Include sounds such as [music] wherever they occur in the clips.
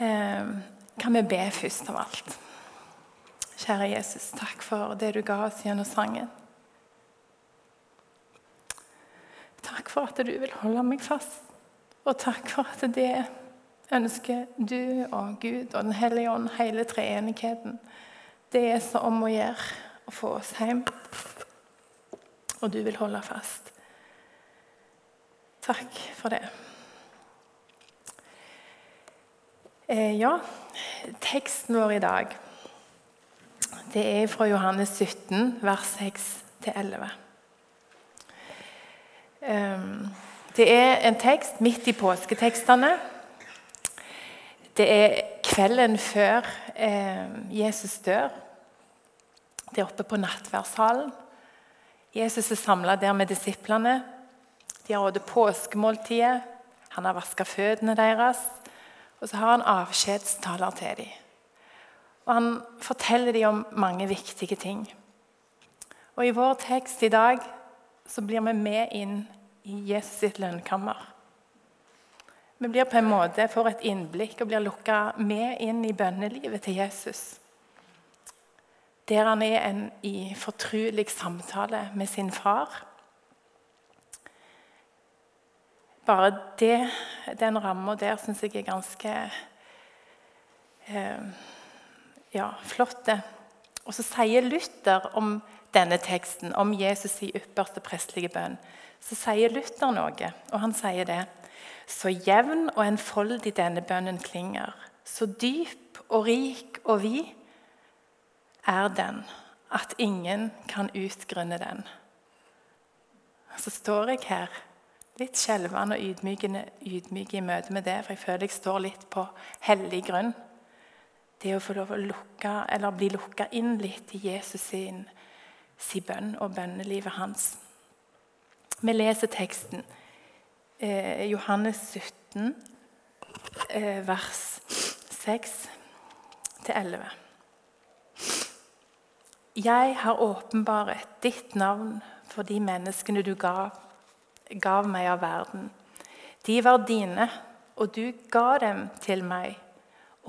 eh, kan vi be først av alt. Kjære Jesus, takk for det du ga oss gjennom sangen. Takk for at du vil holde meg fast, og takk for at det ønsker du og Gud og Den hellige ånd, hele treenigheten. Det er så om å gjøre å få oss hjem, og du vil holde fast. Takk for det. Eh, ja, teksten vår i dag det er fra Johannes 17, vers 6-11. Ehm, det er en tekst midt i påsketekstene. Det er kvelden før ehm, Jesus dør. Det er oppe på nattverdshallen. Jesus er samla der med disiplene. De har hatt påskemåltidet. Han har vaska føttene deres. Og så har han avskjedstaler til dem. Og han forteller dem om mange viktige ting. Og I vår tekst i dag så blir vi med inn i Jesus sitt lønnkammer. Vi blir på en måte får et innblikk og blir lukka med inn i bønnelivet til Jesus. Der han er en, i fortrolig samtale med sin far. Bare det, den ramma der syns jeg er ganske eh, ja, flott. Og så sier Luther om denne teksten, om Jesus' i ypperste prestelige bønn, så sier Luther noe, og han sier det. Så jevn og enfoldig denne bønnen klinger, så dyp og rik og vid er den at ingen kan utgrunne den. Så står jeg her litt skjelvende og ydmyk i møte med det, for jeg føler jeg står litt på hellig grunn det å få lov å lukke, eller bli lukka inn litt i Jesus sin, sin bønn og bønnelivet hans. Vi leser teksten. Eh, Johannes 17, eh, vers 6-11. Jeg har åpenbart ditt navn for de menneskene du gav, gav meg av verden. De var dine, og du ga dem til meg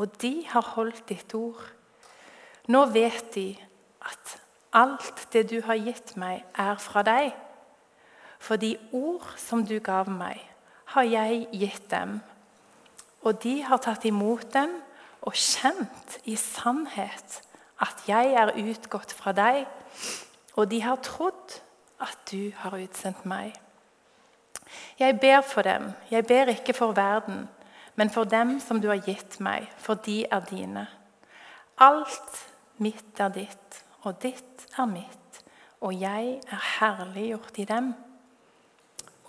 og de har holdt ditt ord. Nå vet de at alt det du har gitt meg, er fra deg. For de ord som du gav meg, har jeg gitt dem. Og de har tatt imot dem og kjent i sannhet at jeg er utgått fra deg. Og de har trodd at du har utsendt meg. Jeg ber for dem, jeg ber ikke for verden men for dem som du har gitt meg, for de er dine. Alt mitt er ditt, og ditt er mitt, og jeg er herliggjort i dem.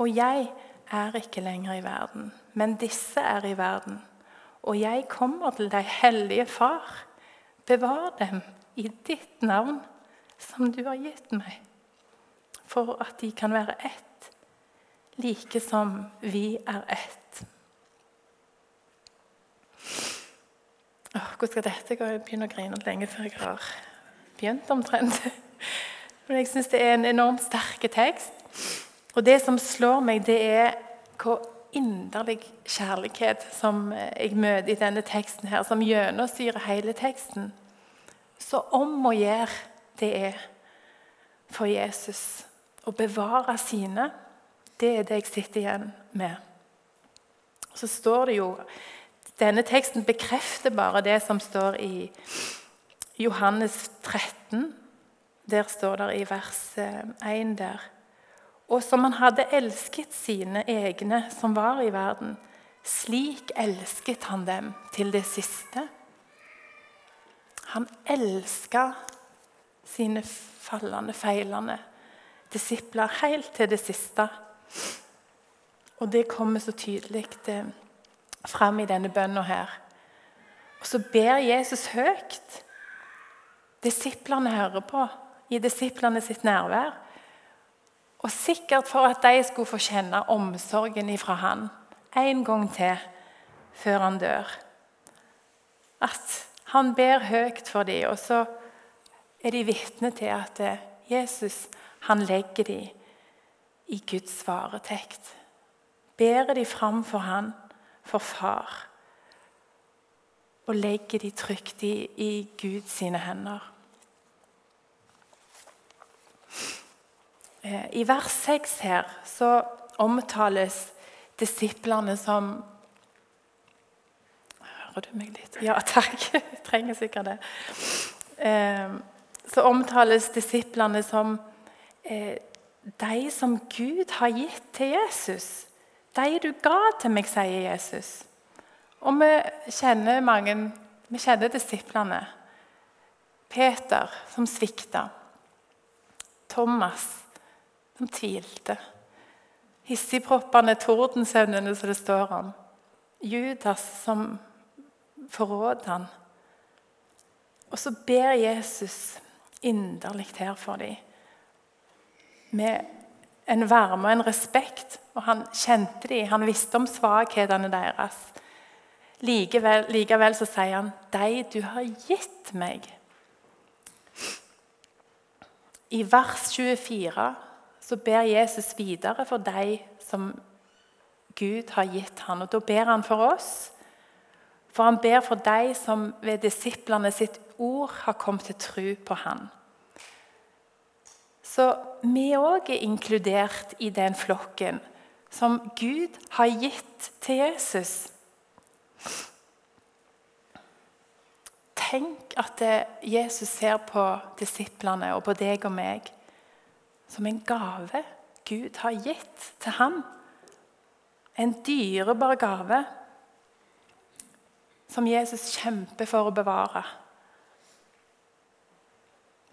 Og jeg er ikke lenger i verden, men disse er i verden. Og jeg kommer til deg, hellige Far. Bevar dem i ditt navn, som du har gitt meg, for at de kan være ett, like som vi er ett. hvordan skal dette gå? Jeg begynner å grine lenge før jeg har begynt omtrent. Men jeg syns det er en enormt sterk tekst. Og det som slår meg, det er hvor inderlig kjærlighet som jeg møter i denne teksten, her, som gjennomsyrer hele teksten. Så om å gjøre det er for Jesus å bevare sine, det er det jeg sitter igjen med. Så står det jo denne teksten bekrefter bare det som står i Johannes 13. Der står det i vers 1 eh, der. Og som han hadde elsket sine egne som var i verden, slik elsket han dem til det siste. Han elska sine fallende, feilende disipler helt til det siste. Og det kommer så tydelig fram i denne bønna her. Og så ber Jesus høyt. Disiplene hører på i disiplene sitt nærvær. Og sikkert for at de skulle få kjenne omsorgen ifra han en gang til før han dør. At han ber høyt for dem, og så er de vitne til at Jesus han legger dem i Guds varetekt. Bærer de fram for han for far. og legger de trygt i, i Guds hender. Eh, I vers 6 her så omtales disiplene som Hører du meg litt? Ja, takk. [laughs] Jeg trenger sikkert det. Eh, så omtales disiplene som eh, de som Gud har gitt til Jesus. De du ga til meg, sier Jesus. Og vi kjenner mange Vi kjenner disiplene. Peter, som svikta. Thomas, som tvilte. Hissigproppene tordensøvnene, som det står om. Judas, som forråder han. Og så ber Jesus inderlig her for dem. Med en varme og en respekt. Og han kjente dem, han visste om svakhetene deres. Likevel, likevel så sier han, 'De du har gitt meg'. I vers 24 så ber Jesus videre for de som Gud har gitt ham. Og Da ber han for oss. For han ber for de som ved disiplene sitt ord har kommet til tro på han. Så vi òg er inkludert i den flokken som Gud har gitt til Jesus. Tenk at Jesus ser på disiplene og på deg og meg som en gave Gud har gitt til ham. En dyrebar gave som Jesus kjemper for å bevare.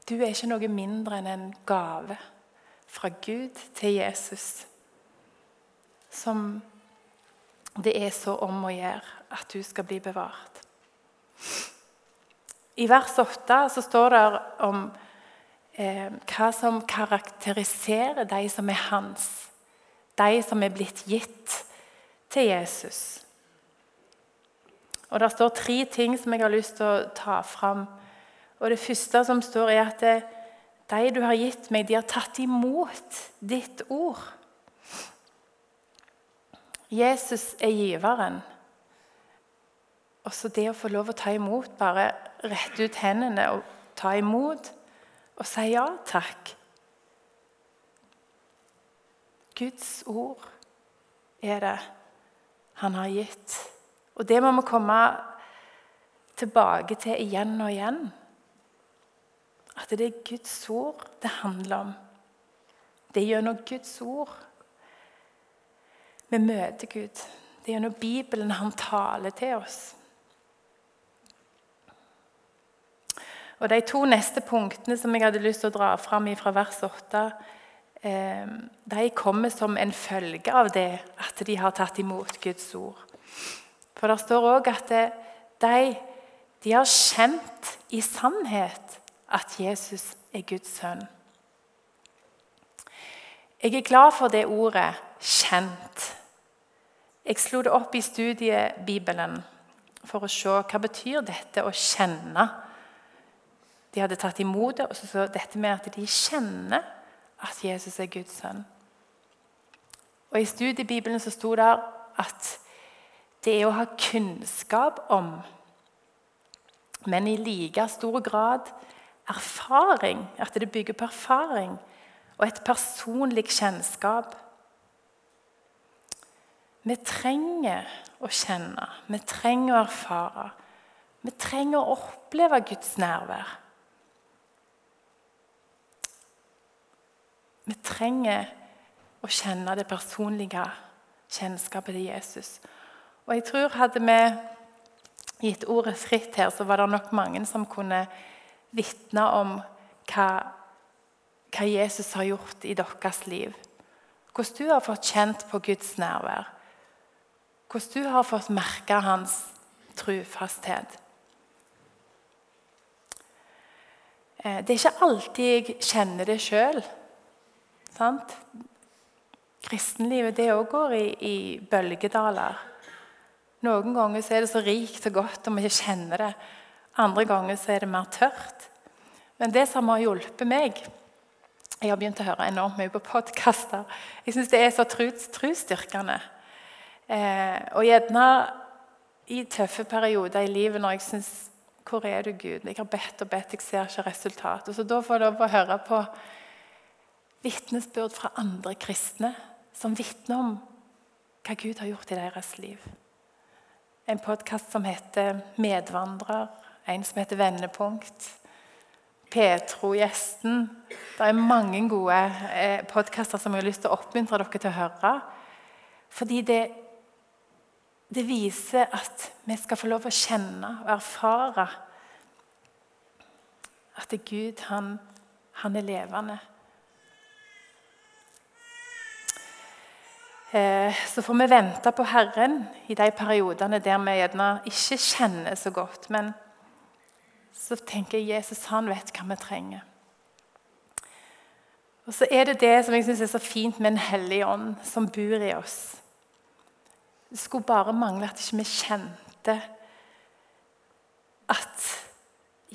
Du er ikke noe mindre enn en gave fra Gud til Jesus. Som det er så om å gjøre at du skal bli bevart. I vers 8 så står det om eh, hva som karakteriserer de som er hans. De som er blitt gitt til Jesus. Og Det står tre ting som jeg har lyst til å ta fram. Og Det første som står, er at det, de du har gitt meg, de har tatt imot ditt ord. Jesus er giveren. Også det å få lov å ta imot, bare rette ut hendene og ta imot og si ja takk. Guds ord er det han har gitt. Og det må vi komme tilbake til igjen og igjen. At det er Guds ord det handler om. Det er gjennom Guds ord vi møter Gud. Det er gjennom Bibelen han taler til oss. Og De to neste punktene som jeg hadde lyst til å dra fram fra vers 8, eh, de kommer som en følge av det at de har tatt imot Guds ord. For det står òg at de, de har kjent i sannhet at Jesus er Guds sønn. Jeg er glad for det ordet 'kjent'. Jeg slo det opp i studiebibelen for å se hva betyr dette å kjenne. De hadde tatt imot det, og så, så dette med at de kjenner at Jesus er Guds sønn. Og I studiebibelen så sto det at det er å ha kunnskap om, men i like stor grad erfaring. At det bygger på erfaring og et personlig kjennskap. Vi trenger å kjenne, vi trenger å erfare. Vi trenger å oppleve Guds nærvær. Vi trenger å kjenne det personlige kjennskapet til Jesus. Og jeg tror Hadde vi gitt ordet fritt her, så var det nok mange som kunne vitne om hva, hva, Jesus har gjort i deres liv. Hvordan du har fått kjent på Guds nærvær. Hvordan du har fått merke hans trufasthet. Eh, det er ikke alltid jeg kjenner det sjøl. Kristenlivet det òg går i, i bølgedaler. Noen ganger er det så rikt og godt om vi ikke kjenner det. Andre ganger er det mer tørt. Men det som har hjulpet meg Jeg har begynt å høre enormt mye på podkaster. Jeg syns det er så trosstyrkende. Eh, og gjerne i tøffe perioder i livet når jeg syns Hvor er du, Gud? Jeg har bedt og bedt, jeg ser ikke resultat. Og så Da får jeg lov å høre på vitnesbyrd fra andre kristne som vitner om hva Gud har gjort i deres liv. En podkast som heter 'Medvandrer', en som heter 'Vendepunkt'. Petro-gjesten. Det er mange gode eh, podkaster som jeg har lyst til å oppmuntre dere til å høre. Fordi det, det viser at vi skal få lov å kjenne og erfare at Gud han, han er levende. Eh, så får vi vente på Herren i de periodene der vi gjerne ikke kjenner så godt. Men så tenker jeg Jesus han vet hva vi trenger. Og så er det det som jeg synes er så fint med en hellig ånd som bor i oss. Det skulle bare mangle at ikke vi kjente at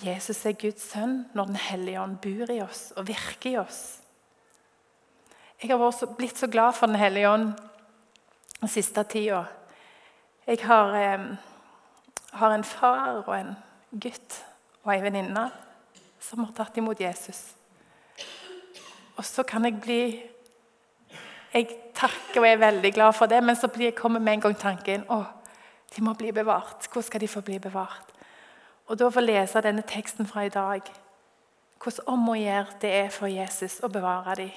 Jesus er Guds sønn når Den hellige ånd bor i oss og virker i oss. Jeg har også blitt så glad for Den hellige ånd den siste tida. Jeg har, eh, har, en far og en gutt og ei venninne som har tatt imot Jesus. Og så kan jeg bli Jeg takker og er veldig glad for det, men så kommer med en gang tanken å, de må bli bevart. Hvor skal de få bli bevart? Og da få lese denne teksten fra i dag. Hvordan om å gjøre det er for Jesus å bevare dem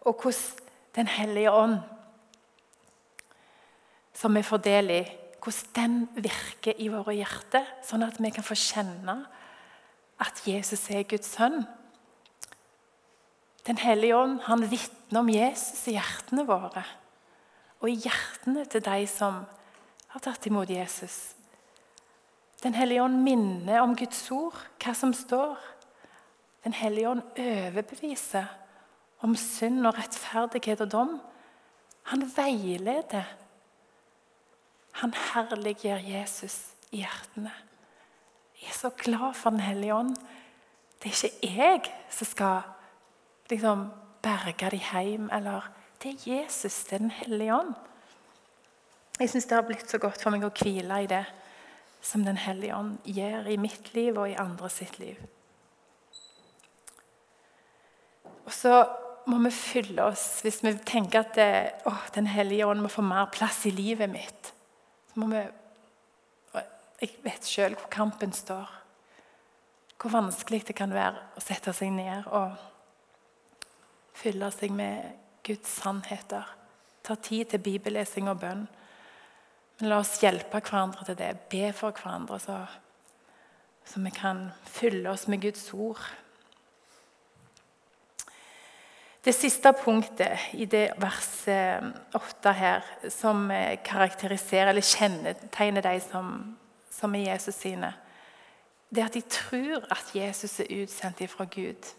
og hvordan Den hellige ånd, som vi får del i, hvordan den virker i våre hjerter, sånn at vi kan få kjenne at Jesus er Guds sønn. Den hellige ånd han vitner om Jesus i hjertene våre og i hjertene til de som har tatt imot Jesus. Den hellige ånd minner om Guds ord, hva som står. Den hellige ånd overbeviser om synd og rettferdighet og dom. Han veileder. Han herliggjør Jesus i hjertene. Jeg er så glad for Den hellige ånd. Det er ikke jeg som skal liksom, berge dem hjem. Eller, det er Jesus, det er Den hellige ånd. Jeg syns det har blitt så godt for meg å hvile i det som Den hellige ånd gjør i mitt liv og i andre sitt liv. Og så må vi fylle oss hvis vi tenker at det, å, Den hellige ånd må få mer plass i livet mitt. Må vi, Jeg vet sjøl hvor kampen står. Hvor vanskelig det kan være å sette seg ned og fylle seg med Guds sannheter. Ta tid til bibellesing og bønn. Men la oss hjelpe hverandre til det. Be for hverandre, så, så vi kan fylle oss med Guds ord. Det siste punktet i det verset 8 her, som karakteriserer eller kjennetegner de som, som er Jesus sine, det er at de tror at Jesus er utsendt fra Gud.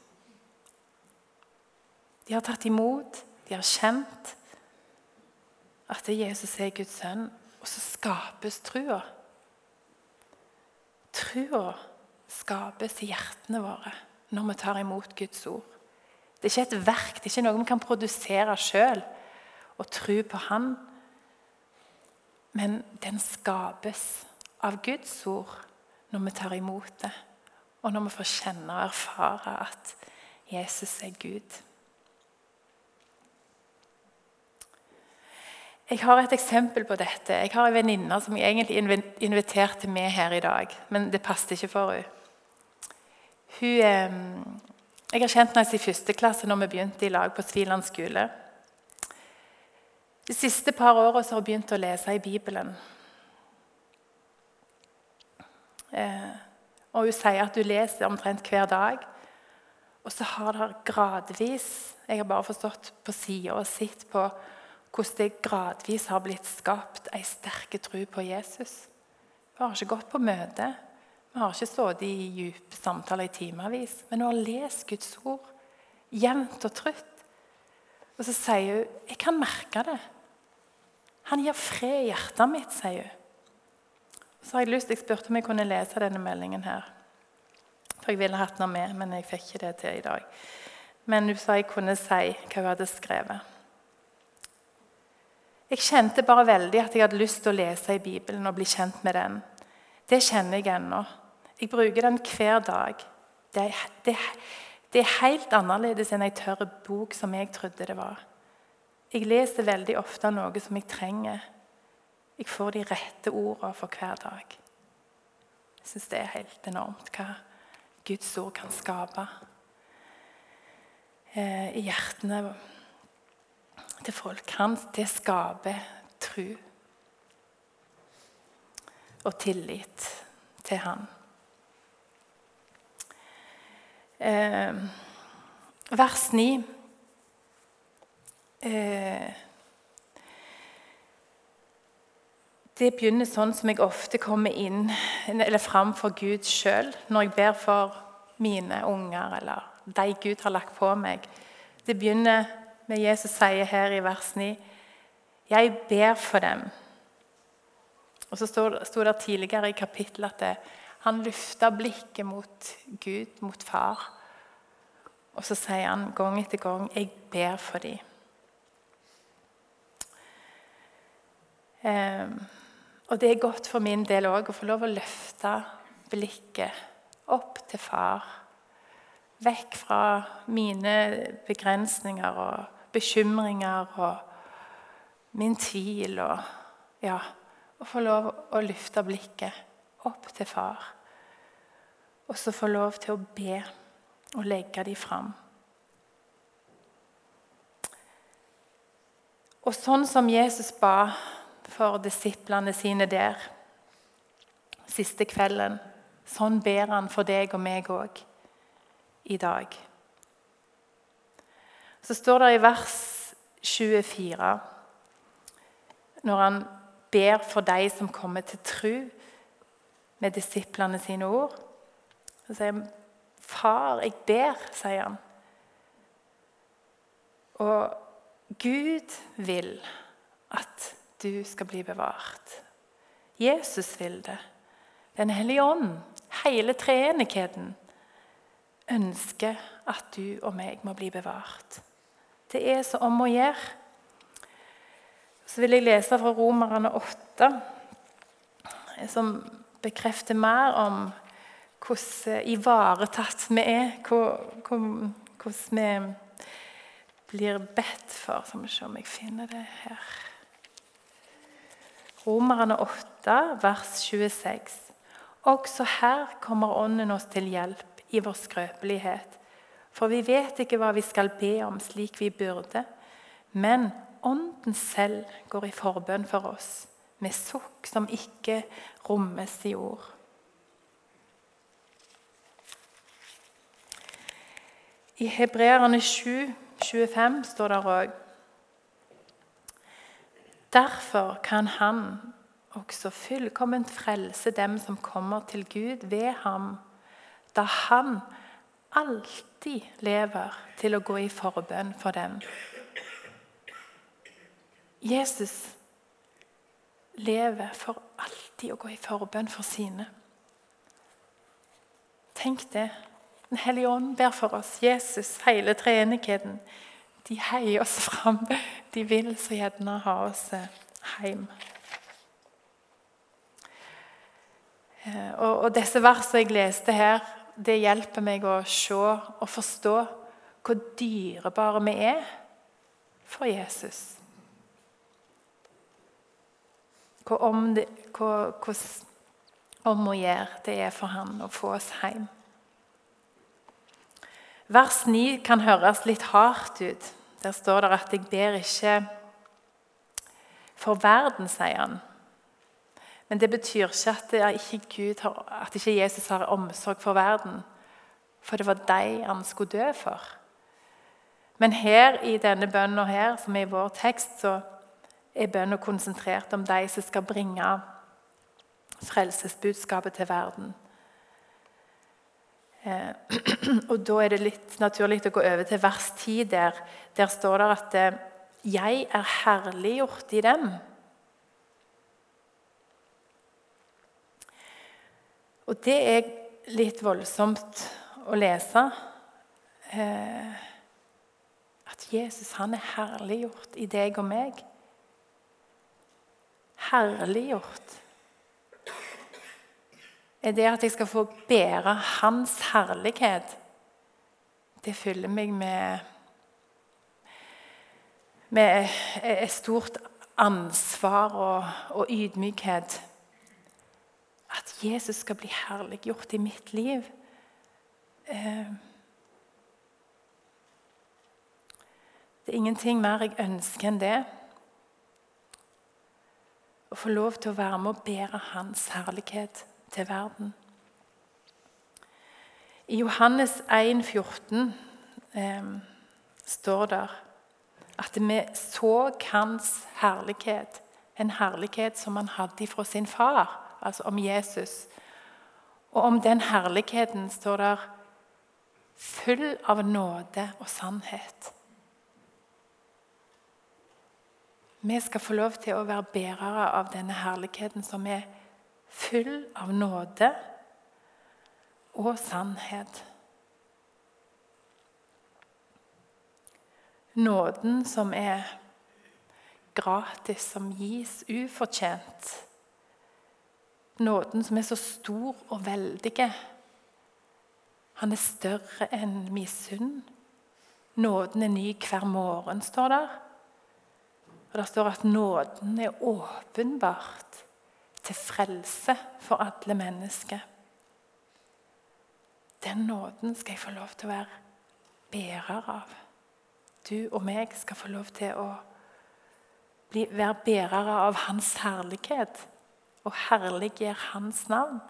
De har tatt imot, de har kjent at Jesus er Guds sønn, og så skapes trua. Trua skapes i hjertene våre når vi tar imot Guds ord. Det er ikke et verk, det er ikke noe vi kan produsere sjøl og tro på Han. Men den skapes av Guds ord når vi tar imot det, og når vi får kjenne og erfare at Jesus er Gud. Jeg har et eksempel på dette. Jeg har en venninne som jeg egentlig inviterte med her i dag, men det passet ikke for henne. Hun eh, jeg har kjent henne i første klasse når vi begynte i lag på Sviland skole. De siste par åra har hun begynt å lese i Bibelen. Eh, og Hun sier at hun leser omtrent hver dag. Og så har det gradvis Jeg har bare forstått på sida og sett på hvordan det gradvis har blitt skapt ei sterk tro på Jesus. Hun har ikke gått på møte. Vi har ikke sittet i dype samtaler i timevis, men hun har lest Guds ord jevnt og trutt. Og så sier hun 'Jeg kan merke det'. Han gir fred i hjertet mitt, sier hun. Så har Jeg lyst, jeg spurte om jeg kunne lese denne meldingen. her. For Jeg ville hatt den med, men jeg fikk ikke det til i dag. Men hun sa jeg kunne si hva hun hadde skrevet. Jeg kjente bare veldig at jeg hadde lyst til å lese i Bibelen og bli kjent med den. Det kjenner jeg ennå. Jeg bruker den hver dag. Det er, det, det er helt annerledes enn ei tørr bok som jeg trodde det var. Jeg leser veldig ofte noe som jeg trenger. Jeg får de rette ordene for hver dag. Jeg syns det er helt enormt hva Guds ord kan skape eh, i hjertene til folk. Han, det skaper tro og tillit til Han. Eh, vers 9 eh, Det begynner sånn som jeg ofte kommer inn eller fram for Gud sjøl når jeg ber for mine unger eller de Gud har lagt på meg. Det begynner med Jesus sier her i vers 9 Jeg ber for dem. Og så sto det tidligere i kapittelet at det, han løfta blikket mot Gud, mot far. Og så sier han gang etter gang 'Jeg ber for dem'. Um, og det er godt for min del òg å få lov å løfte blikket opp til far. Vekk fra mine begrensninger og bekymringer og min tvil. Og, ja, å få lov å løfte blikket opp til far. Og så få lov til å be og legge dem fram. Og sånn som Jesus ba for disiplene sine der siste kvelden. Sånn ber han for deg og meg òg i dag. Så står det i vers 24 Når han ber for de som kommer til tru med disiplene sine ord Så sier han, 'Far, jeg ber', sier han. Og Gud vil at du skal bli bevart. Jesus vil det. Den hellige ånd, hele treenigheten, ønsker at du og meg må bli bevart. Det er så om å gjøre. Så vil jeg lese fra Romerne 8, som bekrefter mer om hvordan ivaretatt vi er. Hvordan vi blir bedt for. Skal vi se om jeg finner det her. Romerne 8, vers 26. Også her kommer Ånden oss til hjelp i vår skrøpelighet. For vi vet ikke hva vi skal be om slik vi burde. Men Ånden selv går i forbønn for oss, med sukk som ikke rommes i ord. I Hebreerne 7, 25 står det òg Derfor kan han også fullkomment frelse dem som kommer til Gud ved ham, da han alltid lever til å gå i forbønn for dem. Jesus lever for alltid å gå i forbønn for sine. Tenk det. Den hellige ånd ber for oss. Jesus, hele treenigheten. De heier oss fram. De vil så gjerne ha oss eh, hjem. Eh, og, og disse versene jeg leste her, det hjelper meg å se og forstå hvor dyrebare vi er for Jesus. Hvor om, det, hvor, hvor om å gjøre det er for han å få oss hjem. Vers 9 kan høres litt hardt ut. Der står det at 'jeg ber ikke for verden', sier han. Men det betyr ikke at, ikke har, at ikke Jesus har omsorg for verden. For det var de han skulle dø for. Men her i denne bønnen her, som er i vår tekst, så er bønna konsentrert om de som skal bringe frelsesbudskapet til verden. Eh, [clears throat] og Da er det litt naturlig å gå over til vers 10. Der, der står det at eh, 'jeg er herliggjort i dem'. Og det er litt voldsomt å lese. Eh, at Jesus han er herliggjort i deg og meg. Herliggjort? Er det at jeg skal få bære Hans herlighet? Det fyller meg med, med et stort ansvar og, og ydmykhet. At Jesus skal bli herliggjort i mitt liv. Eh, det er ingenting mer jeg ønsker enn det. Å få lov til å være med og bære Hans herlighet til verden. I Johannes 1, 14 eh, står det at vi så hans herlighet, en herlighet som han hadde fra sin far, altså om Jesus. Og om den herligheten står det full av nåde og sannhet. Vi skal få lov til å være bærere av denne herligheten som er full av nåde og sannhet. Nåden som er gratis, som gis ufortjent. Nåden som er så stor og veldig. Han er større enn misunn. Nåden er ny hver morgen, står der. Og Det står at nåden er åpenbart til frelse for alle mennesker. Den nåden skal jeg få lov til å være bærer av. Du og meg skal få lov til å bli, være bærere av Hans herlighet og herliggjøre Hans navn.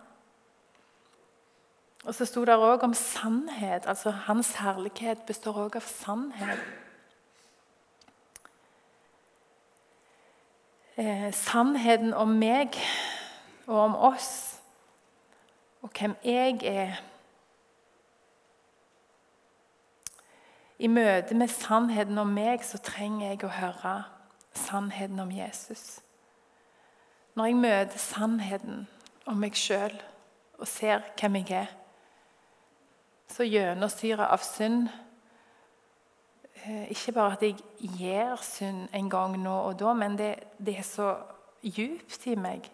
Og så sto det òg om sannhet. altså Hans herlighet består òg av sannhet. Eh, sannheten om meg og om oss og hvem jeg er. I møte med sannheten om meg så trenger jeg å høre sannheten om Jesus. Når jeg møter sannheten om meg sjøl og ser hvem jeg er, så gjennomsyra av synd Ikke bare at jeg gjør synd en gang nå og da, men det, det er så djupt i meg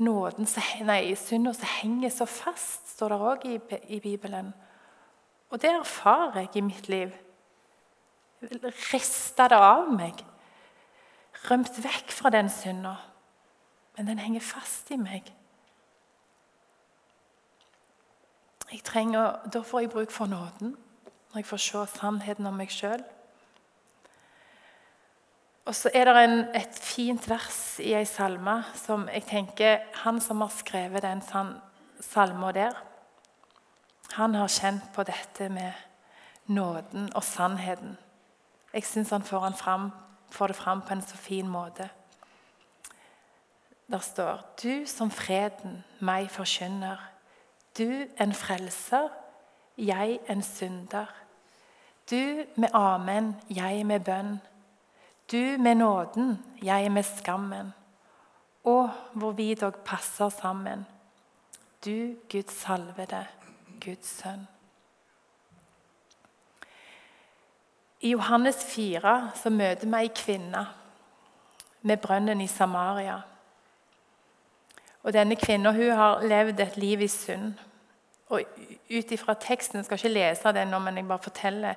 nåden nei, synda som henger så fast, står det òg i, i, Bibelen. Og det erfarer jeg i mitt liv. Rista det av meg. Rømt vekk fra den synda. Men den henger fast i meg. Jeg trenger, Da får jeg bruk for nåden når jeg får se sannheten om meg sjøl. Og så er det en, et fint vers i ei salme som jeg tenker Han som har skrevet den salma der, han har kjent på dette med nåden og sannheten. Jeg syns han får, han fram, får, det fram på en så fin måte. Der står Du som freden meg forkynner, du en frelser, jeg en synder. Du med amen, jeg med bønn. Du med nåden, jeg med skammen. Å, hvor vi dog passer sammen. Du, Guds salvede, Guds sønn. I Johannes 4 så møter vi ei kvinne med brønnen i Samaria. Og Denne kvinnen har levd et liv i synd. Og Ut ifra teksten jeg skal ikke lese den nå, men jeg bare forteller,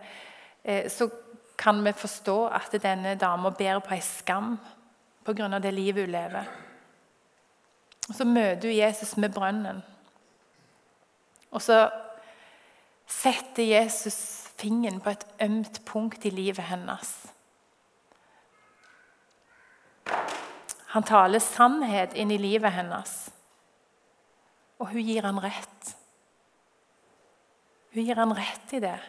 eh, så kan vi forstå at denne dama bærer på ei skam pga. det livet hun lever. Og Så møter hun Jesus med brønnen. Og så setter Jesus fingeren på et ømt punkt i livet hennes. Han taler sannhet inn i livet hennes, og hun gir han rett. Hun gir han rett i det.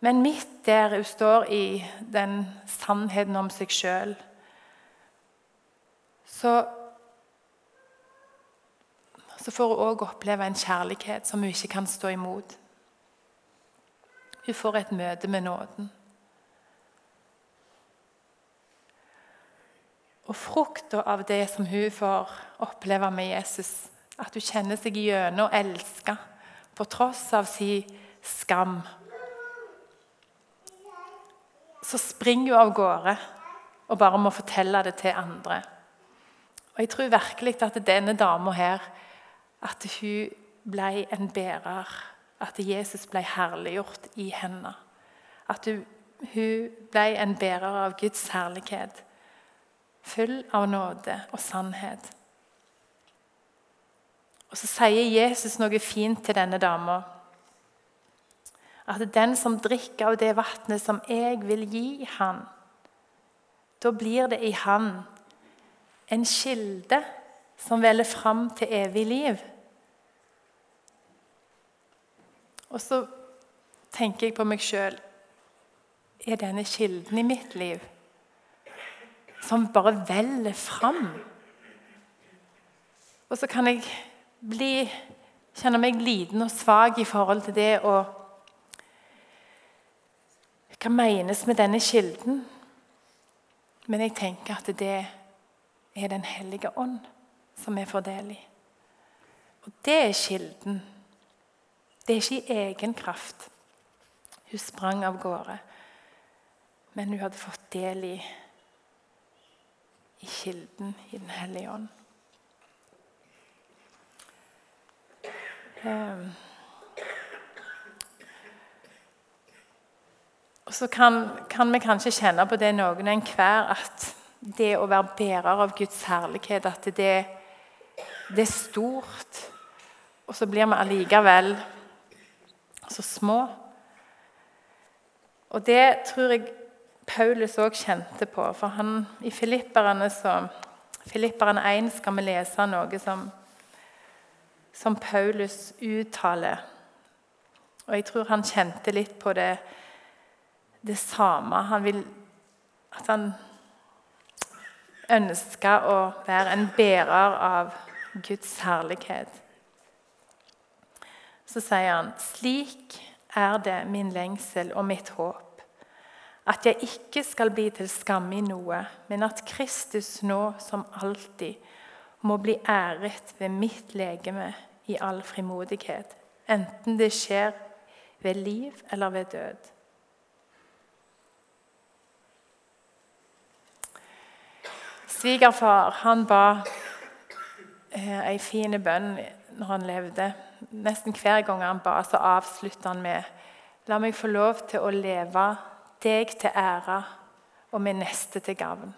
Men midt der hun står i den sannheten om seg sjøl, så, så får hun òg oppleve en kjærlighet som hun ikke kan stå imot. Hun får et møte med nåden. Og frukta av det som hun får oppleve med Jesus, at hun kjenner seg gjennom elska på tross av sin skam så springer hun av gårde og bare må fortelle det til andre. Og Jeg tror virkelig at denne dama her at hun ble en bærer. At Jesus ble herliggjort i henne. At hun, hun ble en bærer av Guds herlighet. Full av nåde og sannhet. Og Så sier Jesus noe fint til denne dama. At den som drikker av det vannet som jeg vil gi han, da blir det i han en kilde som veller fram til evig liv. Og så tenker jeg på meg sjøl Er denne kilden i mitt liv som bare veller fram? Og så kan jeg bli, kjenne meg liten og svak i forhold til det å Hva menes med denne kilden? Men jeg tenker at det er Den hellige ånd som del i. Og det er kilden. Det er ikke i egen kraft. Hun sprang av gårde. Men hun hadde fått del i, i kilden i Den hellige ånd. Um, og så kan, kan, vi kanskje kjenne på det noen enhver at det å være bærer av Guds herlighet, at det, det er stort. Og så blir vi allikevel så små. Og det tror jeg Paulus òg kjente på. For han, i Filipperne, så, Filipperne 1 skal vi lese noe som, som Paulus uttaler. Og jeg tror han kjente litt på det, det samme. Han vil at han ønska å være en bærer av Guds herlighet. Så sier han, slik er det min lengsel og mitt håp, at jeg ikke skal bli til skamme i noe, men at Kristus nå som alltid må bli æret ved mitt legeme i all frimodighet, enten det skjer ved liv eller ved død. Svigerfar han ba eh, ei fin bønn når han levde. Nesten hver gang han ba, så avsluttet han med La meg få lov til å leve deg til ære og min neste til gavn.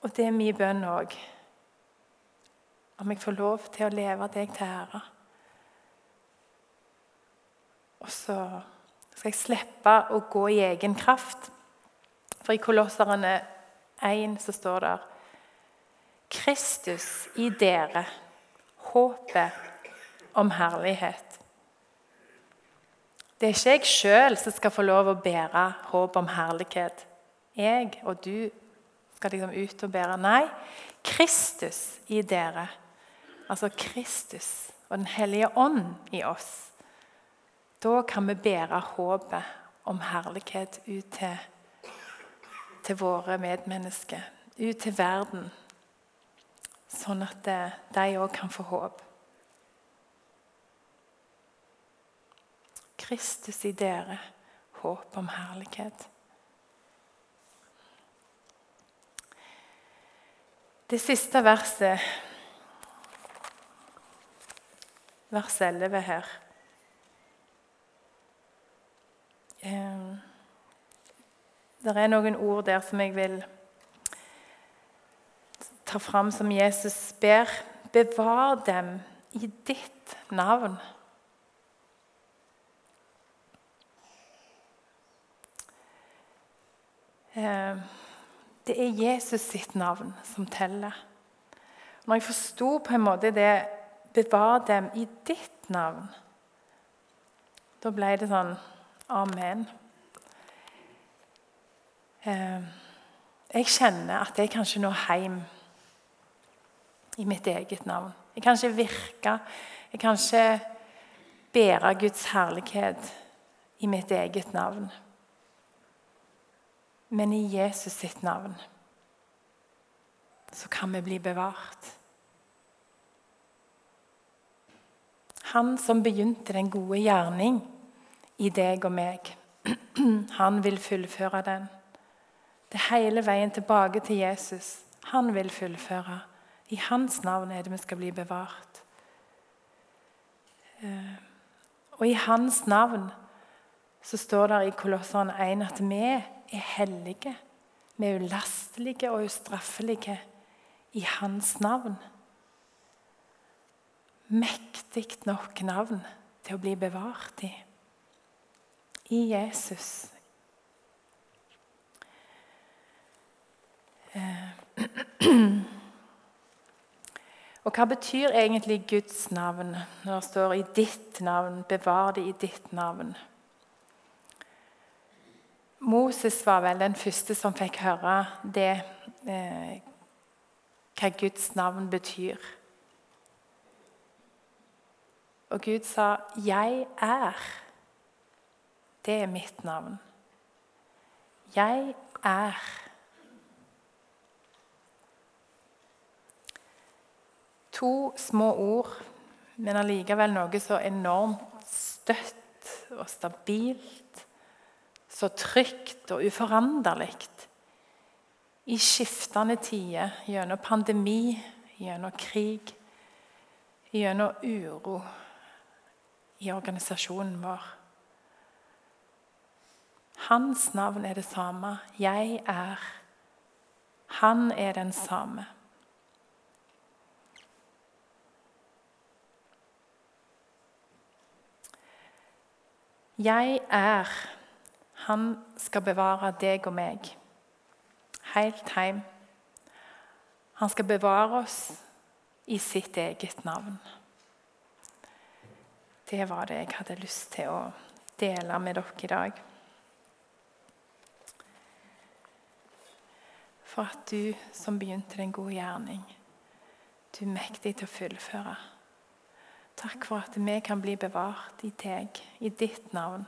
Og det er min bønn òg. Om jeg får lov til å leve deg til ære. Og så skal jeg slippe å gå i egen kraft. For i Kolosserne 1 så står det Kristus i dere, håpet om herlighet. Det er ikke jeg sjøl som skal få lov å bære håp om herlighet. Jeg og du skal liksom ut og bære. Nei, Kristus i dere. Altså Kristus og Den hellige ånd i oss. Da kan vi bære håpet om herlighet ut til til våre medmennesker, ut til verden, sånn at eh, de òg kan få håp. Kristus i dere, håp om herlighet. Det siste verset, vers 11 her det er noen ord der som jeg vil ta fram som Jesus ber. Bevar dem i ditt navn. Det er Jesus sitt navn som teller. Når jeg forsto på en måte det 'bevar dem i ditt navn', da ble det sånn Amen. Eh, jeg kjenner at jeg kan ikke nå hjem i mitt eget navn. Jeg kan ikke virke, jeg kan ikke bære Guds herlighet i mitt eget navn. Men i Jesus sitt navn så kan vi bli bevart. Han som begynte den gode gjerning i deg og meg, [clears throat] han vil fullføre den Det er hele veien tilbake til Jesus. Han vil fullføre. I hans navn er det vi skal bli bevart. Eh, og i hans navn så står det i Kolosseren 1 at vi er hellige. Vi er ulastelige og ustraffelige i hans navn. Mektig nok navn til å bli bevart i. I Jesus. Eh. [clears throat] Og hva betyr egentlig Guds navn når det står 'i ditt navn', 'bevar det i ditt navn'? Moses var vel den første som fikk høre det, eh, hva Guds navn betyr. Og Gud sa, 'Jeg er'. Det er mitt navn. Jeg er. To små ord, men allikevel noe så enormt støtt og stabilt. Så trygt og uforanderlig. I skiftende tider, gjennom pandemi, gjennom krig, gjennom uro i organisasjonen vår. Hans navn er det samme. Jeg er. Han er den samme. Jeg er. Han skal bevare deg og meg helt hjem. Han skal bevare oss i sitt eget navn. Det var det jeg hadde lyst til å dele med dere i dag. For at du som begynte den gode gjerning, du er mektig til å fullføre. Takk for at vi kan bli bevart i deg, i ditt navn.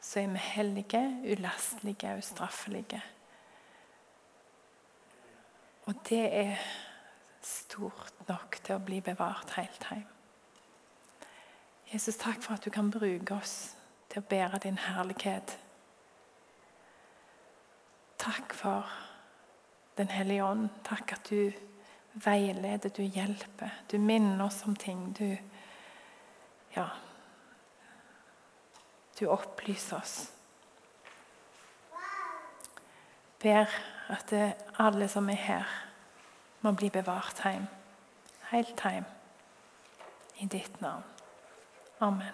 Så er vi hellige, ulastelige og ustraffelige. Og det er stort nok til å bli bevart helt hjem. Jesus, takk for at du kan bruke oss til å bære din herlighet. Takk for Den hellige ånd. Takk at du veileder, du hjelper. Du minner oss om ting. Du ja, du opplyser oss. Ber at alle som er her, må bli bevart hjem. Helt hjem. I ditt navn. Amen.